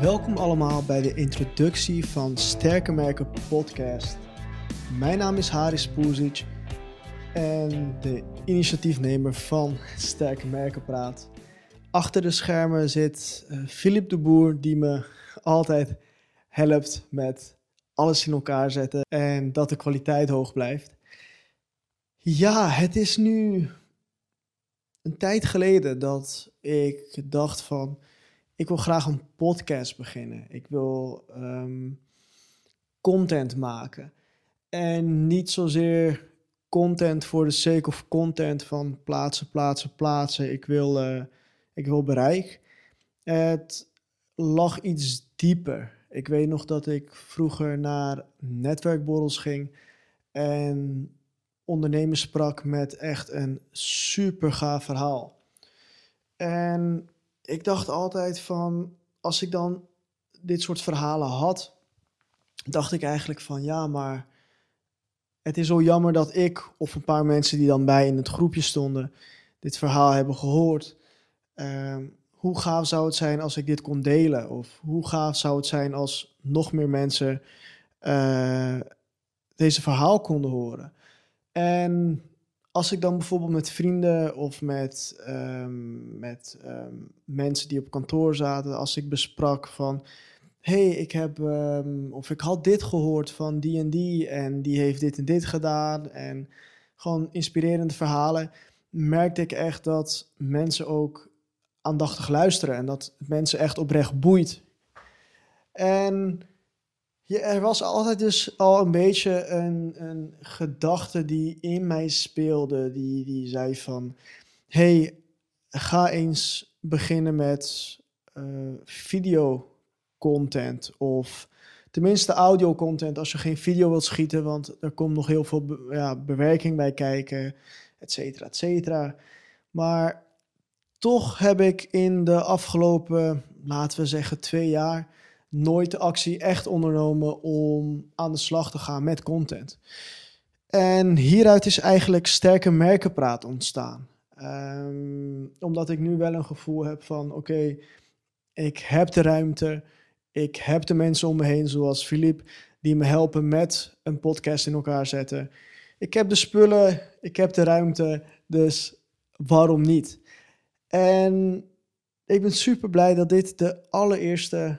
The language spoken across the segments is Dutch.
Welkom allemaal bij de introductie van Sterke Merken Podcast. Mijn naam is Haris Puzic en de initiatiefnemer van Sterke Merken Praat. Achter de schermen zit uh, Philip de Boer, die me altijd helpt met alles in elkaar zetten en dat de kwaliteit hoog blijft. Ja, het is nu een tijd geleden dat ik dacht van, ik wil graag een podcast beginnen. Ik wil ehm, content maken. En niet zozeer content voor de sake of content van plaatsen, plaatsen, plaatsen. Ik wil, uh, ik wil bereik. Het lag iets dieper. Ik weet nog dat ik vroeger naar netwerkborrels ging en ondernemers sprak met echt een super gaaf verhaal. En ik dacht altijd van, als ik dan dit soort verhalen had, dacht ik eigenlijk van ja, maar het is zo jammer dat ik of een paar mensen die dan bij in het groepje stonden, dit verhaal hebben gehoord. Ehm, hoe gaaf zou het zijn als ik dit kon delen? Of hoe gaaf zou het zijn als nog meer mensen uh, deze verhaal konden horen? En als ik dan bijvoorbeeld met vrienden of met, um, met um, mensen die op kantoor zaten, als ik besprak van, hey, ik heb, um, of ik had dit gehoord van die en die en die heeft dit en dit gedaan en gewoon inspirerende verhalen, merkte ik echt dat mensen ook aandachtig luisteren en dat mensen echt oprecht boeit. En er was altijd dus al een beetje een, een gedachte die in mij speelde, die, die zei van, hey, ga eens beginnen met uh, video content of tenminste audio content als je geen video wilt schieten, want er komt nog heel veel ja, bewerking bij kijken, et cetera, et cetera. Maar toch heb ik in de afgelopen, laten we zeggen, twee jaar nooit de actie echt ondernomen om aan de slag te gaan met content. En hieruit is eigenlijk sterke merkenpraat ontstaan. Um, omdat ik nu wel een gevoel heb van oké, ik heb de ruimte, ik heb de mensen om me heen, zoals Filip, die me helpen met een podcast in elkaar zetten. Ik heb de spullen, ik heb de ruimte, dus waarom niet? En ik ben super blij dat dit de allereerste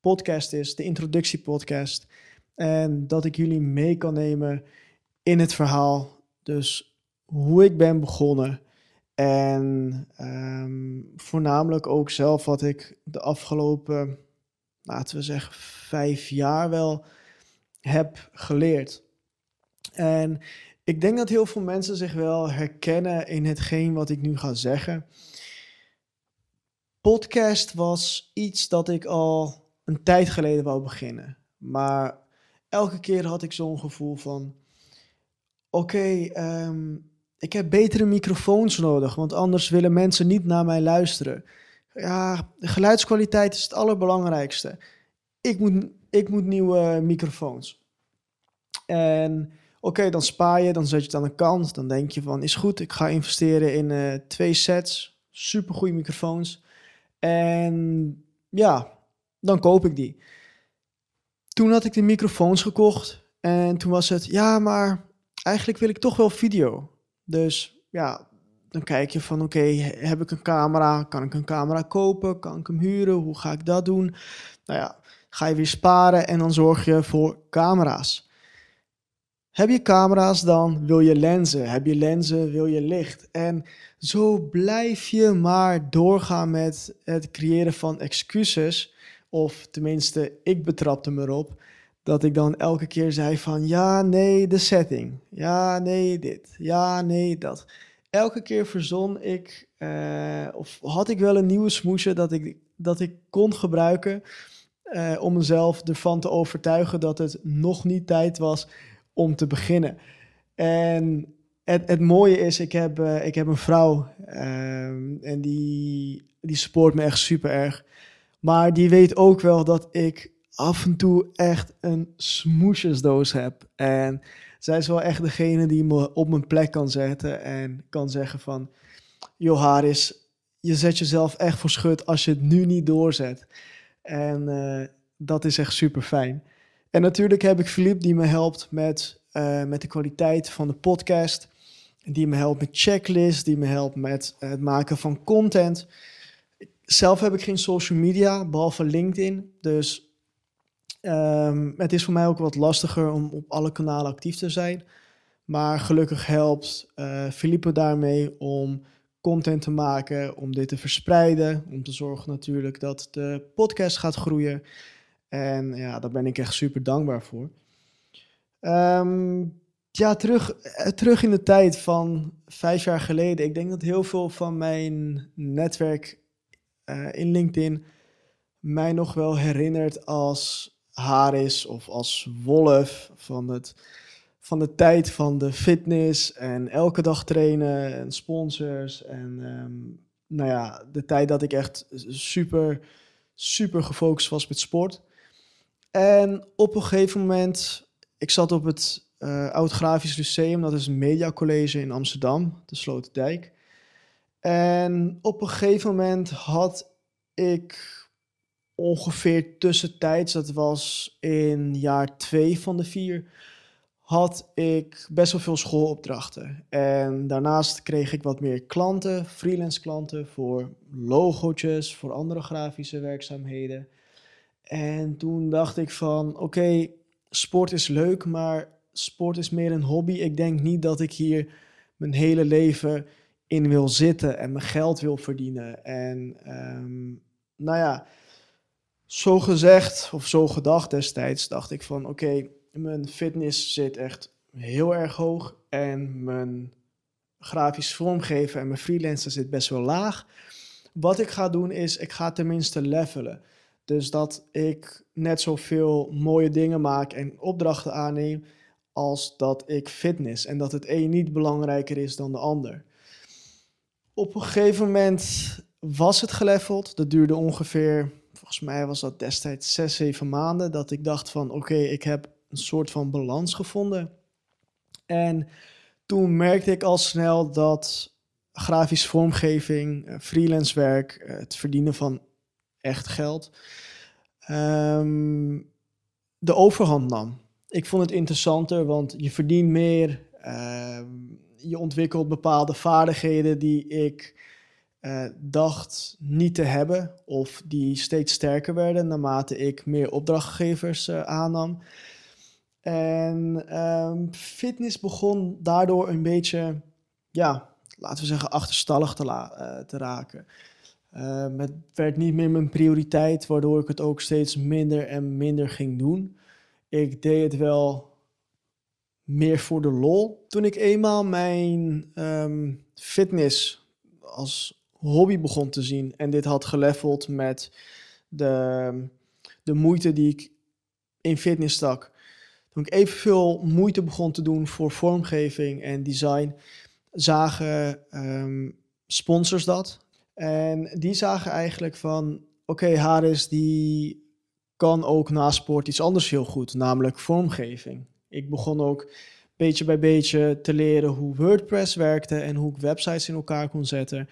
podcast is, de introductiepodcast. En dat ik jullie mee kan nemen in het verhaal. Dus hoe ik ben begonnen. En um, voornamelijk ook zelf wat ik de afgelopen, laten we zeggen, vijf jaar wel heb geleerd. En ik denk dat heel veel mensen zich wel herkennen in hetgeen wat ik nu ga zeggen. Podcast was iets dat ik al een tijd geleden wou beginnen. Maar elke keer had ik zo'n gevoel van: oké, ehm, ik heb betere microfoons nodig, want anders willen mensen niet naar mij luisteren. Ja, de geluidskwaliteit is het allerbelangrijkste. Ik moet, ik moet nieuwe microfoons. En oké, dan spaar je, dan zet je het aan de kant. Dan denk je van, is goed, ik ga investeren in uh, twee sets, super goede microfoons. En ja, dan koop ik die. Toen had ik de microfoons gekocht en toen was het, ja, maar eigenlijk wil ik toch wel video. Dus ja, dan kijk je van, oké, heb ik een camera? Kan ik een camera kopen? Kan ik hem huren? Hoe ga ik dat doen? Nou ja, ga je weer sparen en dan zorg je voor camera's. Heb je camera's, dan wil je lenzen. Heb je lenzen, wil je licht. En zo blijf je maar doorgaan met het creëren van excuses of tenminste, ik betrapte me erop dat ik dan elke keer zei van ja, nee, de setting. Ja, nee, dit. Ja, nee, dat. Elke keer verzon ik, uh, of had ik wel een nieuwe smoesje dat ik, dat ik kon gebruiken uh, om mezelf ervan te overtuigen dat het nog niet tijd was om te beginnen. En het, het mooie is, ik heb, uh, ik heb een vrouw en die, die support me echt super erg. Maar die weet ook wel dat ik af en toe echt een smoesjesdoos heb. En zij is wel echt degene die me op mijn plek kan zetten en kan zeggen van... Joh Haris, je zet jezelf echt voor schut als je het nu niet doorzet. En uh, dat is echt super fijn. En natuurlijk heb ik Filip die me helpt met, uh, met de kwaliteit van de podcast. Die me helpt met checklists, die me helpt met het maken van content. Zelf heb ik geen social media, behalve LinkedIn. Dus um, het is voor mij ook wat lastiger om op alle kanalen actief te zijn. Maar gelukkig helpt uh, Filippe daarmee om content te maken, om dit te verspreiden, om te zorgen natuurlijk dat de podcast gaat groeien. En ja, daar ben ik echt super dankbaar voor. Um, ja, terug, eh, terug in de tijd van vijf jaar geleden. Ik denk dat heel veel van mijn netwerk uh, in LinkedIn mij nog wel herinnert als Haris of als Wolf van, het, van de tijd van de fitness en elke dag trainen en sponsors. En um, nou ja, de tijd dat ik echt super, super gefocust was met sport. En op een gegeven moment, ik zat op het uh, Oud Grafisch Lyceum, dat is een mediacollege in Amsterdam, de Sloterdijk. En op een gegeven moment had ik ongeveer tussentijds, dat was in jaar twee van de vier, had ik best wel veel schoolopdrachten. En daarnaast kreeg ik wat meer klanten, freelance klanten, voor logootjes, voor andere grafische werkzaamheden. En toen dacht ik van, oké, sport is leuk, maar sport is meer een hobby. Ik denk niet dat ik hier mijn hele leven in wil zitten en mijn geld wil verdienen. En um, nou ja, zo gezegd of zo gedacht destijds, dacht ik van oké, mijn fitness zit echt heel erg hoog en mijn grafisch vormgeven en mijn freelancer zit best wel laag. Wat ik ga doen is, ik ga tenminste levelen. Dus dat ik net zoveel mooie dingen maak en opdrachten aanneem als dat ik fitness. En dat het een niet belangrijker is dan de ander. Op een gegeven moment was het geleveld. Dat duurde ongeveer volgens mij was dat destijds zes, zeven maanden, dat ik dacht van oké, ik heb een soort van balans gevonden. En toen merkte ik al snel dat grafische vormgeving, eh, freelance werk, eh, het verdienen van echt geld, um, de overhand nam. Ik vond het interessanter, want je verdient meer, uh, je ontwikkelt bepaalde vaardigheden die ik uh, dacht niet te hebben, of die steeds sterker werden naarmate ik meer opdrachtgevers uh, aannam. En um, fitness begon daardoor een beetje, ja, laten we zeggen, achterstallig te, uh, te raken. het werd niet meer mijn prioriteit, waardoor ik het ook steeds minder en minder ging doen. Ik deed het wel meer voor de lol. Toen ik eenmaal mijn um, fitness als hobby begon te zien. En dit had geleveld met de, de moeite die ik in fitness stak. Toen ik evenveel moeite begon te doen voor vormgeving en design, zagen um, sponsors dat. En die zagen eigenlijk van, oké, Haris die kan ook na sport iets anders heel goed, namelijk vormgeving. Ik begon ook beetje bij beetje te leren hoe WordPress werkte en hoe ik websites in elkaar kon zetten.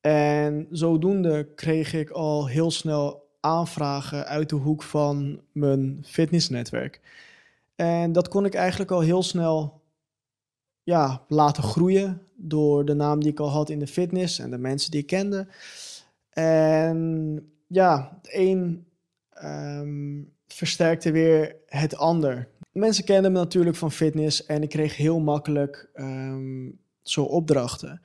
En zodoende kreeg ik al heel snel aanvragen uit de hoek van mijn fitnessnetwerk. En dat kon ik eigenlijk al heel snel ja, laten groeien door de naam die ik al had in de fitness en de mensen die ik kende. En ja, het een um, versterkte weer het ander. Mensen kenden me natuurlijk van fitness en ik kreeg heel makkelijk um, zo opdrachten.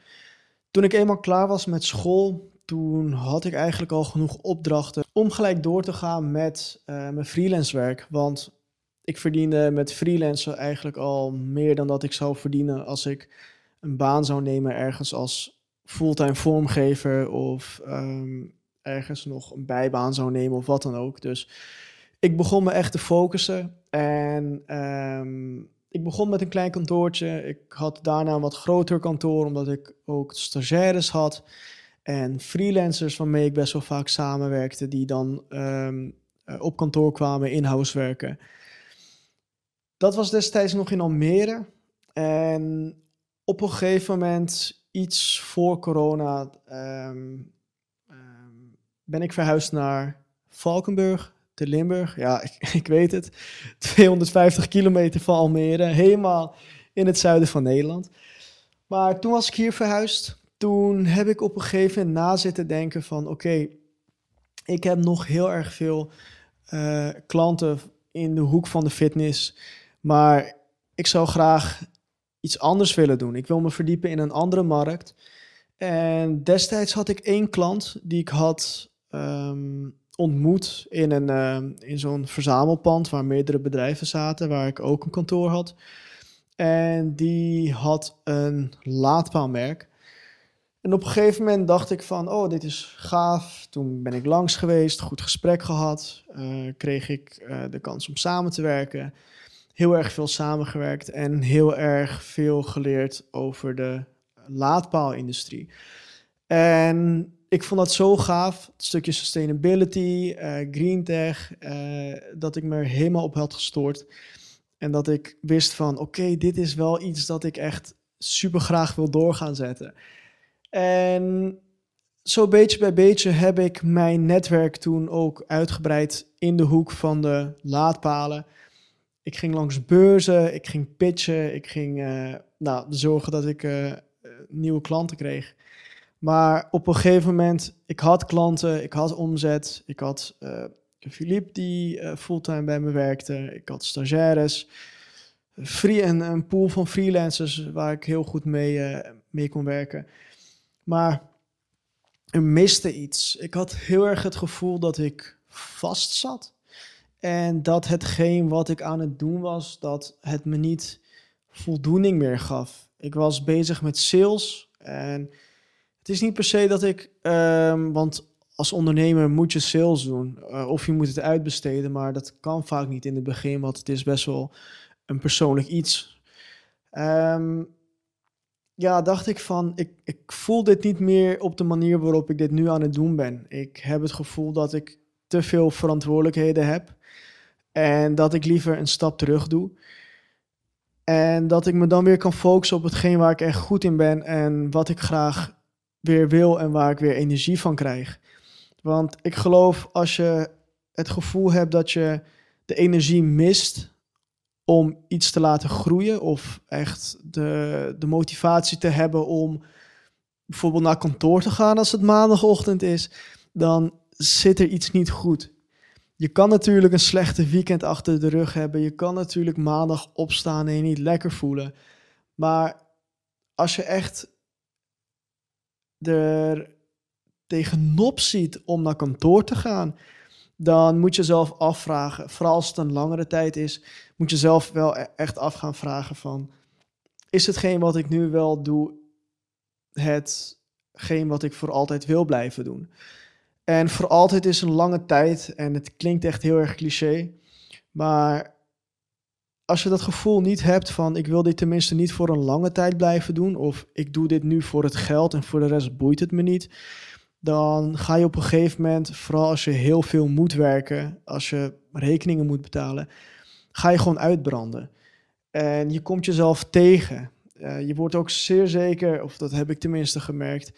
Toen ik eenmaal klaar was met school, toen had ik eigenlijk al genoeg opdrachten om gelijk door te gaan met uh, mijn freelance werk. Want ik verdiende met freelancer eigenlijk al meer dan dat ik zou verdienen als ik een baan zou nemen ergens als fulltime vormgever of um, ergens nog een bijbaan zou nemen of wat dan ook. Dus ik begon me echt te focussen en um, ik begon met een klein kantoortje. Ik had daarna een wat groter kantoor, omdat ik ook stagiaires had. En freelancers waarmee ik best wel vaak samenwerkte, die dan um, op kantoor kwamen, in-house werken. Dat was destijds nog in Almere. En op een gegeven moment, iets voor corona, um, ben ik verhuisd naar Valkenburg te Limburg. Ja, ik, ik weet het. 250 kilometer van Almere, helemaal in het zuiden van Nederland. Maar toen was ik hier verhuisd. Toen heb ik op een gegeven moment na zitten denken van... oké, ik heb nog heel erg veel uh, klanten in de hoek van de fitness. Maar ik zou graag iets anders willen doen. Ik wil me verdiepen in een andere markt. En destijds had ik één klant die ik had um, ontmoet in, een, uh, in zo'n verzamelpand waar meerdere bedrijven zaten, waar ik ook een kantoor had. En die had een laadpaalmerk. En op een gegeven moment dacht ik van, oh, dit is gaaf. Toen ben ik langs geweest, goed gesprek gehad. Uh, kreeg ik uh, de kans om samen te werken. Heel erg veel samengewerkt en heel erg veel geleerd over de laadpaalindustrie. En ik vond dat zo gaaf, het stukje sustainability, uh, green tech, dat ik me er helemaal op had gestoord. En dat ik wist van, oké, dit is wel iets dat ik echt super graag wil doorgaan zetten. En zo beetje bij beetje heb ik mijn netwerk toen ook uitgebreid in de hoek van de laadpalen. Ik ging langs beurzen, ik ging pitchen, ik ging uh, nou, zorgen dat ik nieuwe klanten kreeg. Maar op een gegeven moment, ik had klanten, ik had omzet, ik had uh, Philippe die fulltime bij me werkte, ik had stagiaires, free, en een pool van freelancers waar ik heel goed mee, mee kon werken. Maar er miste iets. Ik had heel erg het gevoel dat ik vast zat. En dat hetgeen wat ik aan het doen was, dat het me niet voldoening meer gaf. Ik was bezig met sales. En het is niet per se dat ik, um, want als ondernemer moet je sales doen. Uh, of je moet het uitbesteden, maar dat kan vaak niet in het begin, want het is best wel een persoonlijk iets. Um, ja, dacht ik van, ik, ik voel dit niet meer op de manier waarop ik dit nu aan het doen ben. Ik heb het gevoel dat ik te veel verantwoordelijkheden heb en dat ik liever een stap terug doe. En dat ik me dan weer kan focussen op hetgeen waar ik echt goed in ben en wat ik graag weer wil en waar ik weer energie van krijg. Want ik geloof als je het gevoel hebt dat je de energie mist om iets te laten groeien of echt de, de motivatie te hebben om bijvoorbeeld naar kantoor te gaan als het maandagochtend is, dan zit er iets niet goed. Je kan natuurlijk een slechte weekend achter de rug hebben. Je kan natuurlijk maandag opstaan en je niet lekker voelen. Maar als je echt er tegenop ziet om naar kantoor te gaan, dan moet je zelf afvragen, vooral als het een langere tijd is, moet je zelf wel e-, echt af gaan vragen van, is hetgeen wat ik nu wel doe, hetgeen wat ik voor altijd wil blijven doen? En voor altijd is een lange tijd en het klinkt echt heel erg cliché, maar als je dat gevoel niet hebt van ik wil dit tenminste niet voor een lange tijd blijven doen of ik doe dit nu voor het geld en voor de rest boeit het me niet, dan ga je op een gegeven moment, vooral als je heel veel moet werken, als je rekeningen moet betalen, ga je gewoon uitbranden. En je komt jezelf tegen. Uh, je wordt ook zeer zeker, of dat heb ik tenminste gemerkt,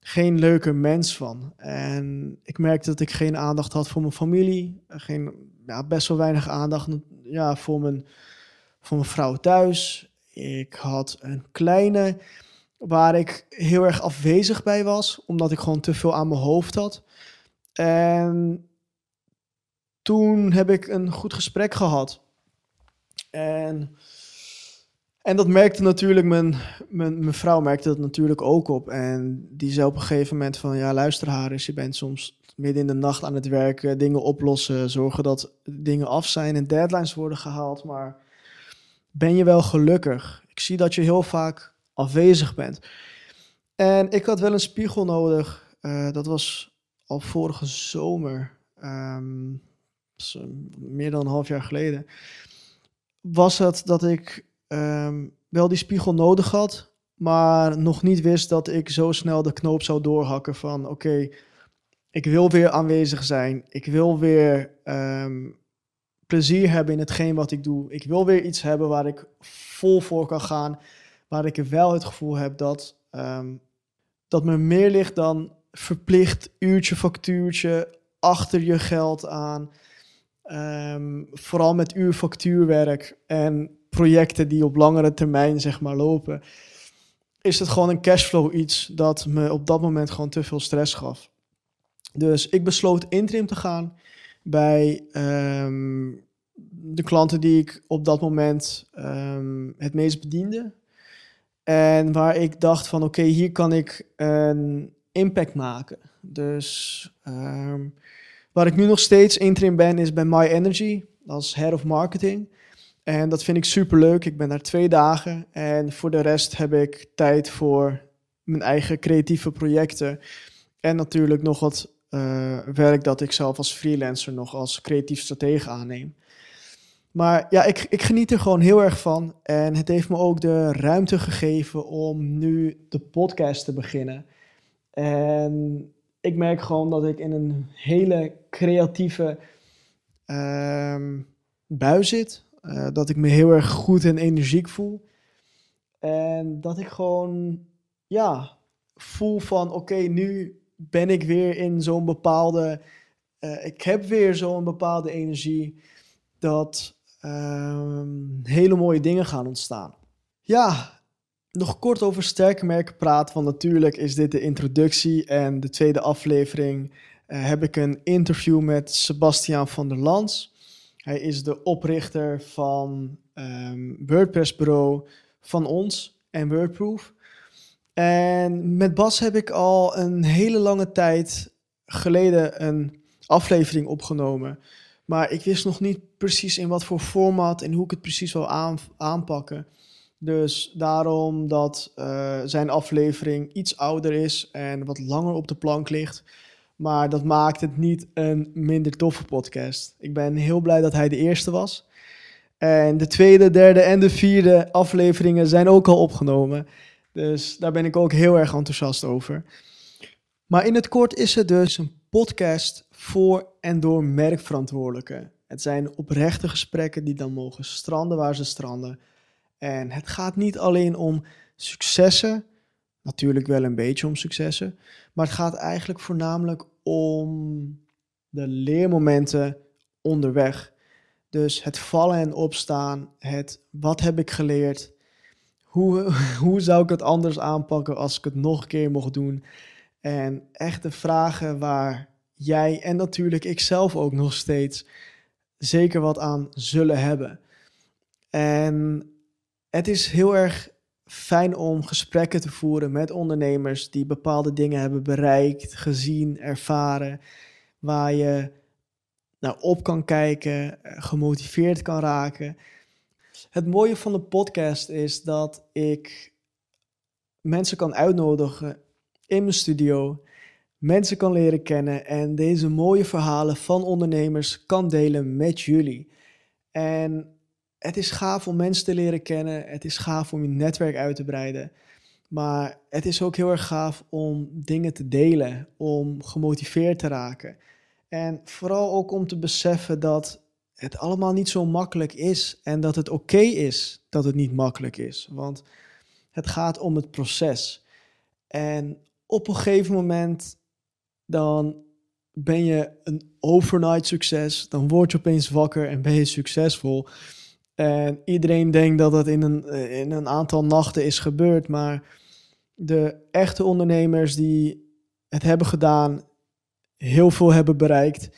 geen leuke mens van. En ik merkte dat ik geen aandacht had voor mijn familie, geen, ja, best wel weinig aandacht ja, voor, mijn, voor mijn vrouw thuis. Ik had een kleine waar ik heel erg afwezig bij was, omdat ik gewoon te veel aan mijn hoofd had. En toen heb ik een goed gesprek gehad. En, en dat merkte natuurlijk, mijn, mijn, mijn vrouw merkte dat natuurlijk ook op. En die zei op een gegeven moment van, ja luister je bent soms midden in de nacht aan het werken, dingen oplossen, zorgen dat dingen af zijn en deadlines worden gehaald. Maar ben je wel gelukkig? Ik zie dat je heel vaak afwezig bent. En ik had wel een spiegel nodig. Uh, dat was al vorige zomer, um, meer dan een half jaar geleden. Was het dat ik um, wel die spiegel nodig had, maar nog niet wist dat ik zo snel de knoop zou doorhakken van oké, ik wil weer aanwezig zijn. Ik wil weer um, plezier hebben in hetgeen wat ik doe. Ik wil weer iets hebben waar ik vol voor kan gaan waar ik wel het gevoel heb dat, um, dat me meer ligt dan verplicht uurtje, factuurtje, achter je geld aan. Ehm, vooral met uurfactuurwerk en projecten die op langere termijn zeg maar lopen, is het gewoon een cashflow iets dat me op dat moment gewoon te veel stress gaf. Dus ik besloot interim te gaan bij ehm, de klanten die ik op dat moment ehm, het meest bediende. En waar ik dacht van oké, hier kan ik een impact maken. Dus ehm, waar ik nu nog steeds interim ben is bij My Energy als head of marketing. En dat vind ik super leuk. Ik ben daar twee dagen en voor de rest heb ik tijd voor mijn eigen creatieve projecten. En natuurlijk nog wat uh, werk dat ik zelf als freelancer nog als creatief stratege aanneem. Maar ja, ik, ik geniet er gewoon heel erg van. En het heeft me ook de ruimte gegeven om nu de podcast te beginnen. En ik merk gewoon dat ik in een hele creatieve uh, bui zit. Uh, dat ik me heel erg goed en energiek voel. En dat ik gewoon, ja, voel van oké, nu ben ik weer in zo'n bepaalde. Uh, ik heb weer zo'n bepaalde energie. Dat uh, hele mooie dingen gaan ontstaan. Ja, nog kort over sterke merken praten. Want natuurlijk is dit de introductie. En de tweede aflevering uh, heb ik een interview met Sebastiaan van der Lans. Hij is de oprichter van um, WordPress bureau van ons en WordProof. En met Bas heb ik al een hele lange tijd geleden een aflevering opgenomen. Maar ik wist nog niet precies in wat voor format en hoe ik het precies wil aan, aanpakken. Dus daarom dat uh, zijn aflevering iets ouder is en wat langer op de plank ligt. Maar dat maakt het niet een minder toffe podcast. Ik ben heel blij dat hij de eerste was. En de tweede, derde en de vierde afleveringen zijn ook al opgenomen. Dus daar ben ik ook heel erg enthousiast over. Maar in het kort is het dus een podcast voor en door merkverantwoordelijken. Het zijn oprechte gesprekken die dan mogen stranden waar ze stranden. En het gaat niet alleen om successen, natuurlijk wel een beetje om successen, maar het gaat eigenlijk voornamelijk om de leermomenten onderweg. Dus het vallen en opstaan, het wat heb ik geleerd, hoe, hoe zou ik het anders aanpakken als ik het nog een keer mocht doen. En echt de vragen waar jij en natuurlijk ik zelf ook nog steeds zeker wat aan zullen hebben. En het is heel erg fijn om gesprekken te voeren met ondernemers die bepaalde dingen hebben bereikt, gezien, ervaren, waar je naar op kan kijken, gemotiveerd kan raken. Het mooie van de podcast is dat ik mensen kan uitnodigen in mijn studio, mensen kan leren kennen en deze mooie verhalen van ondernemers kan delen met jullie. En het is gaaf om mensen te leren kennen. Het is gaaf om je netwerk uit te breiden. Maar het is ook heel erg gaaf om dingen te delen, om gemotiveerd te raken. En vooral ook om te beseffen dat het allemaal niet zo makkelijk is en dat het oké is dat het niet makkelijk is. Want het gaat om het proces. En op een gegeven moment dan ben je een overnight succes, dan word je opeens wakker en ben je succesvol. En iedereen denkt dat dat in een, eh, in een aantal nachten is gebeurd. Maar de echte ondernemers die het hebben gedaan, heel veel hebben bereikt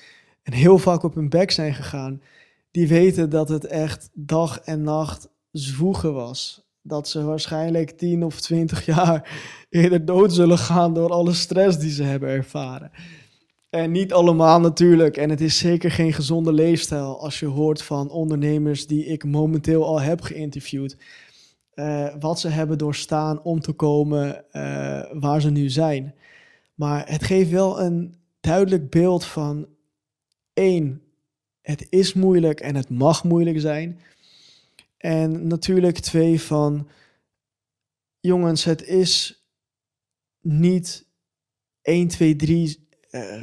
en heel vaak op hun bek zijn gegaan, die weten dat het echt dag en nacht zwoegen was. Dat ze waarschijnlijk 10 of 20 jaar eerder dood zullen gaan door alle stress die ze hebben ervaren. En niet allemaal natuurlijk. En het is zeker geen gezonde leefstijl als je hoort van ondernemers die ik momenteel al heb geïnterviewd. Uh, wat ze hebben doorstaan om te komen uh, waar ze nu zijn. Maar het geeft wel een duidelijk beeld van één, het is moeilijk en het mag moeilijk zijn. En natuurlijk twee van jongens, het is niet 1, 2, 3 uh,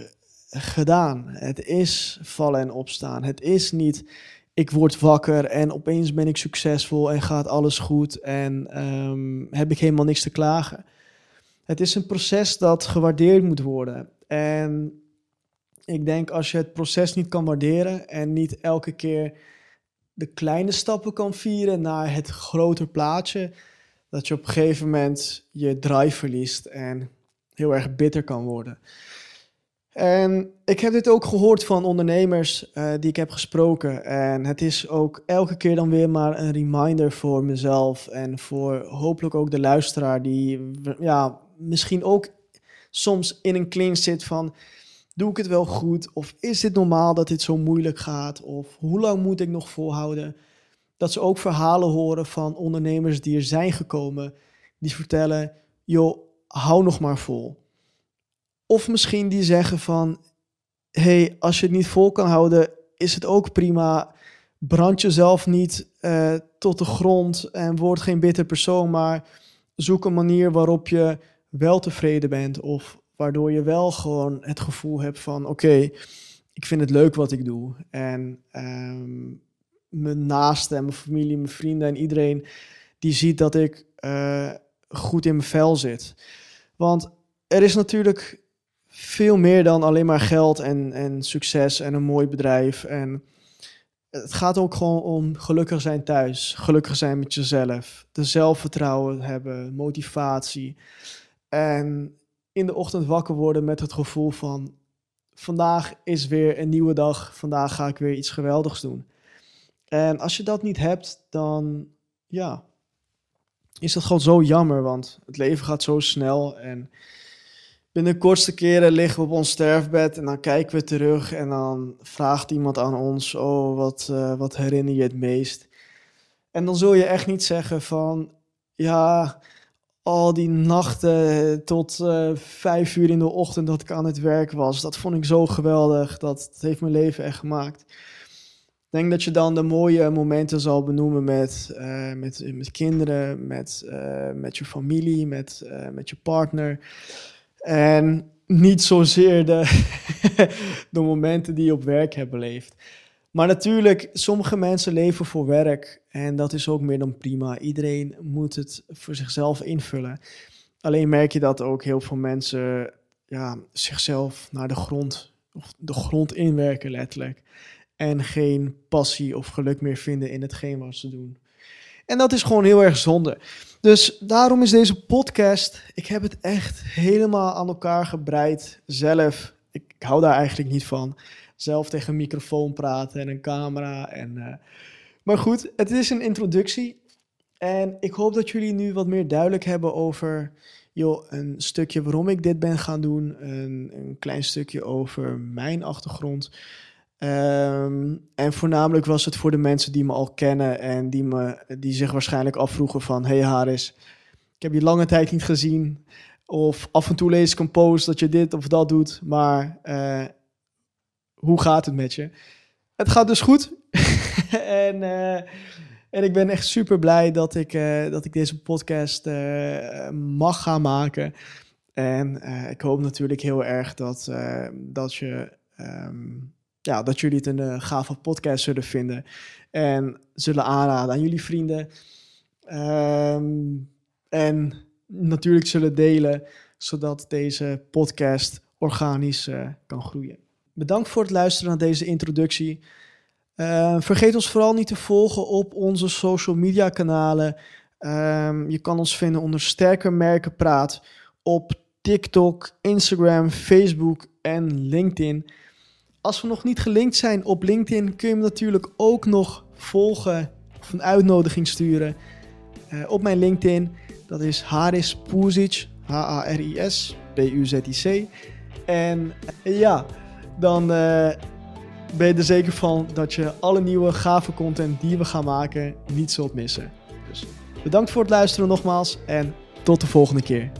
gedaan. Het is vallen en opstaan. Het is niet ik word wakker en opeens ben ik succesvol en gaat alles goed en um, heb ik helemaal niks te klagen. Het is een proces dat gewaardeerd moet worden. En Ik denk als je het proces niet kan waarderen en niet elke keer de kleine stappen kan vieren naar het groter plaatje, dat je op een gegeven moment je drive verliest en heel erg bitter kan worden. En ik heb dit ook gehoord van ondernemers uh, die ik heb gesproken. En het is ook elke keer dan weer maar een reminder voor mezelf en voor hopelijk ook de luisteraar die ja, misschien ook soms in een clinch zit van doe ik het wel goed? Of is dit normaal dat dit zo moeilijk gaat? Of hoe lang moet ik nog volhouden? Dat ze ook verhalen horen van ondernemers die er zijn gekomen, die vertellen, joh, hou nog maar vol. Of misschien die zeggen van, hey, als je het niet vol kan houden, is het ook prima. Brand jezelf niet uh, tot de grond en word geen bitter persoon, maar zoek een manier waarop je wel tevreden bent of waardoor je wel gewoon het gevoel hebt van oké, ik vind het leuk wat ik doe. En um, mijn naasten en mijn familie, mijn vrienden en iedereen die ziet dat ik uh, goed in mijn vel zit. Want er is natuurlijk veel meer dan alleen maar geld en, en succes en een mooi bedrijf. En het gaat ook gewoon om gelukkig zijn thuis, gelukkig zijn met jezelf, de zelfvertrouwen hebben, motivatie. En in de ochtend wakker worden met het gevoel van vandaag is weer een nieuwe dag, vandaag ga ik weer iets geweldigs doen. En als je dat niet hebt, dan ja, is dat gewoon zo jammer, want het leven gaat zo snel en binnen de kortste keren liggen we op ons sterfbed en dan kijken we terug en dan vraagt iemand aan ons, oh, wat, uh, wat herinner je het meest? En dan zul je echt niet zeggen van, ja, al die nachten tot uh, vijf uur in de ochtend dat ik aan het werk was. Dat vond ik zo geweldig. Dat, heeft mijn leven echt gemaakt. Ik denk dat je dan de mooie momenten zal benoemen met, uh, met, met kinderen, met, uh, met je familie, met, met je partner. En niet zozeer de, de momenten die je op werk hebt beleefd. Maar natuurlijk, sommige mensen leven voor werk en dat is ook meer dan prima. Iedereen moet het voor zichzelf invullen. Alleen merk je dat ook heel veel mensen ja, zichzelf naar de grond, of de grond inwerken letterlijk. En geen passie of geluk meer vinden in hetgeen wat ze doen. En dat is gewoon heel erg zonde. Dus daarom is deze podcast, ik heb het echt helemaal aan elkaar gebreid zelf. Ik hou daar eigenlijk niet van zelf tegen een microfoon praten en een camera. En, uh, maar goed, het is een introductie. En ik hoop dat jullie nu wat meer duidelijk hebben over joh, een stukje waarom ik dit ben gaan doen. Een, een klein stukje over mijn achtergrond. Um, en voornamelijk was het voor de mensen die me al kennen en die, me, die zich waarschijnlijk afvroegen van... Hey Haris, ik heb je lange tijd niet gezien. Of af en toe lees ik een post dat je dit of dat doet. Maar uh, hoe gaat het met je? Het gaat dus goed. en, uh, en ik ben echt super blij dat ik, uh, dat ik deze podcast uh, mag gaan maken. En ik hoop natuurlijk heel erg dat, dat, je, um, ja, dat jullie het een gave podcast zullen vinden. En zullen aanraden aan jullie vrienden. Um, en natuurlijk zullen delen, zodat deze podcast organisch kan groeien. Bedankt voor het luisteren naar deze introductie. Uh, vergeet ons vooral niet te volgen op onze social media kanalen. Um, je kan ons vinden onder Sterker Merken Praat op TikTok, Instagram, Facebook en LinkedIn. Als we nog niet gelinkt zijn op LinkedIn, kun je me natuurlijk ook nog volgen of een uitnodiging sturen uh, op mijn LinkedIn. Dat is Haris Puzic, H-A-R-I-S, P-U-Z-I-C. En uh, ja dan uh, ben je er zeker van dat je alle nieuwe gave content die we gaan maken niet zult missen. Dus bedankt voor het luisteren nogmaals en tot de volgende keer.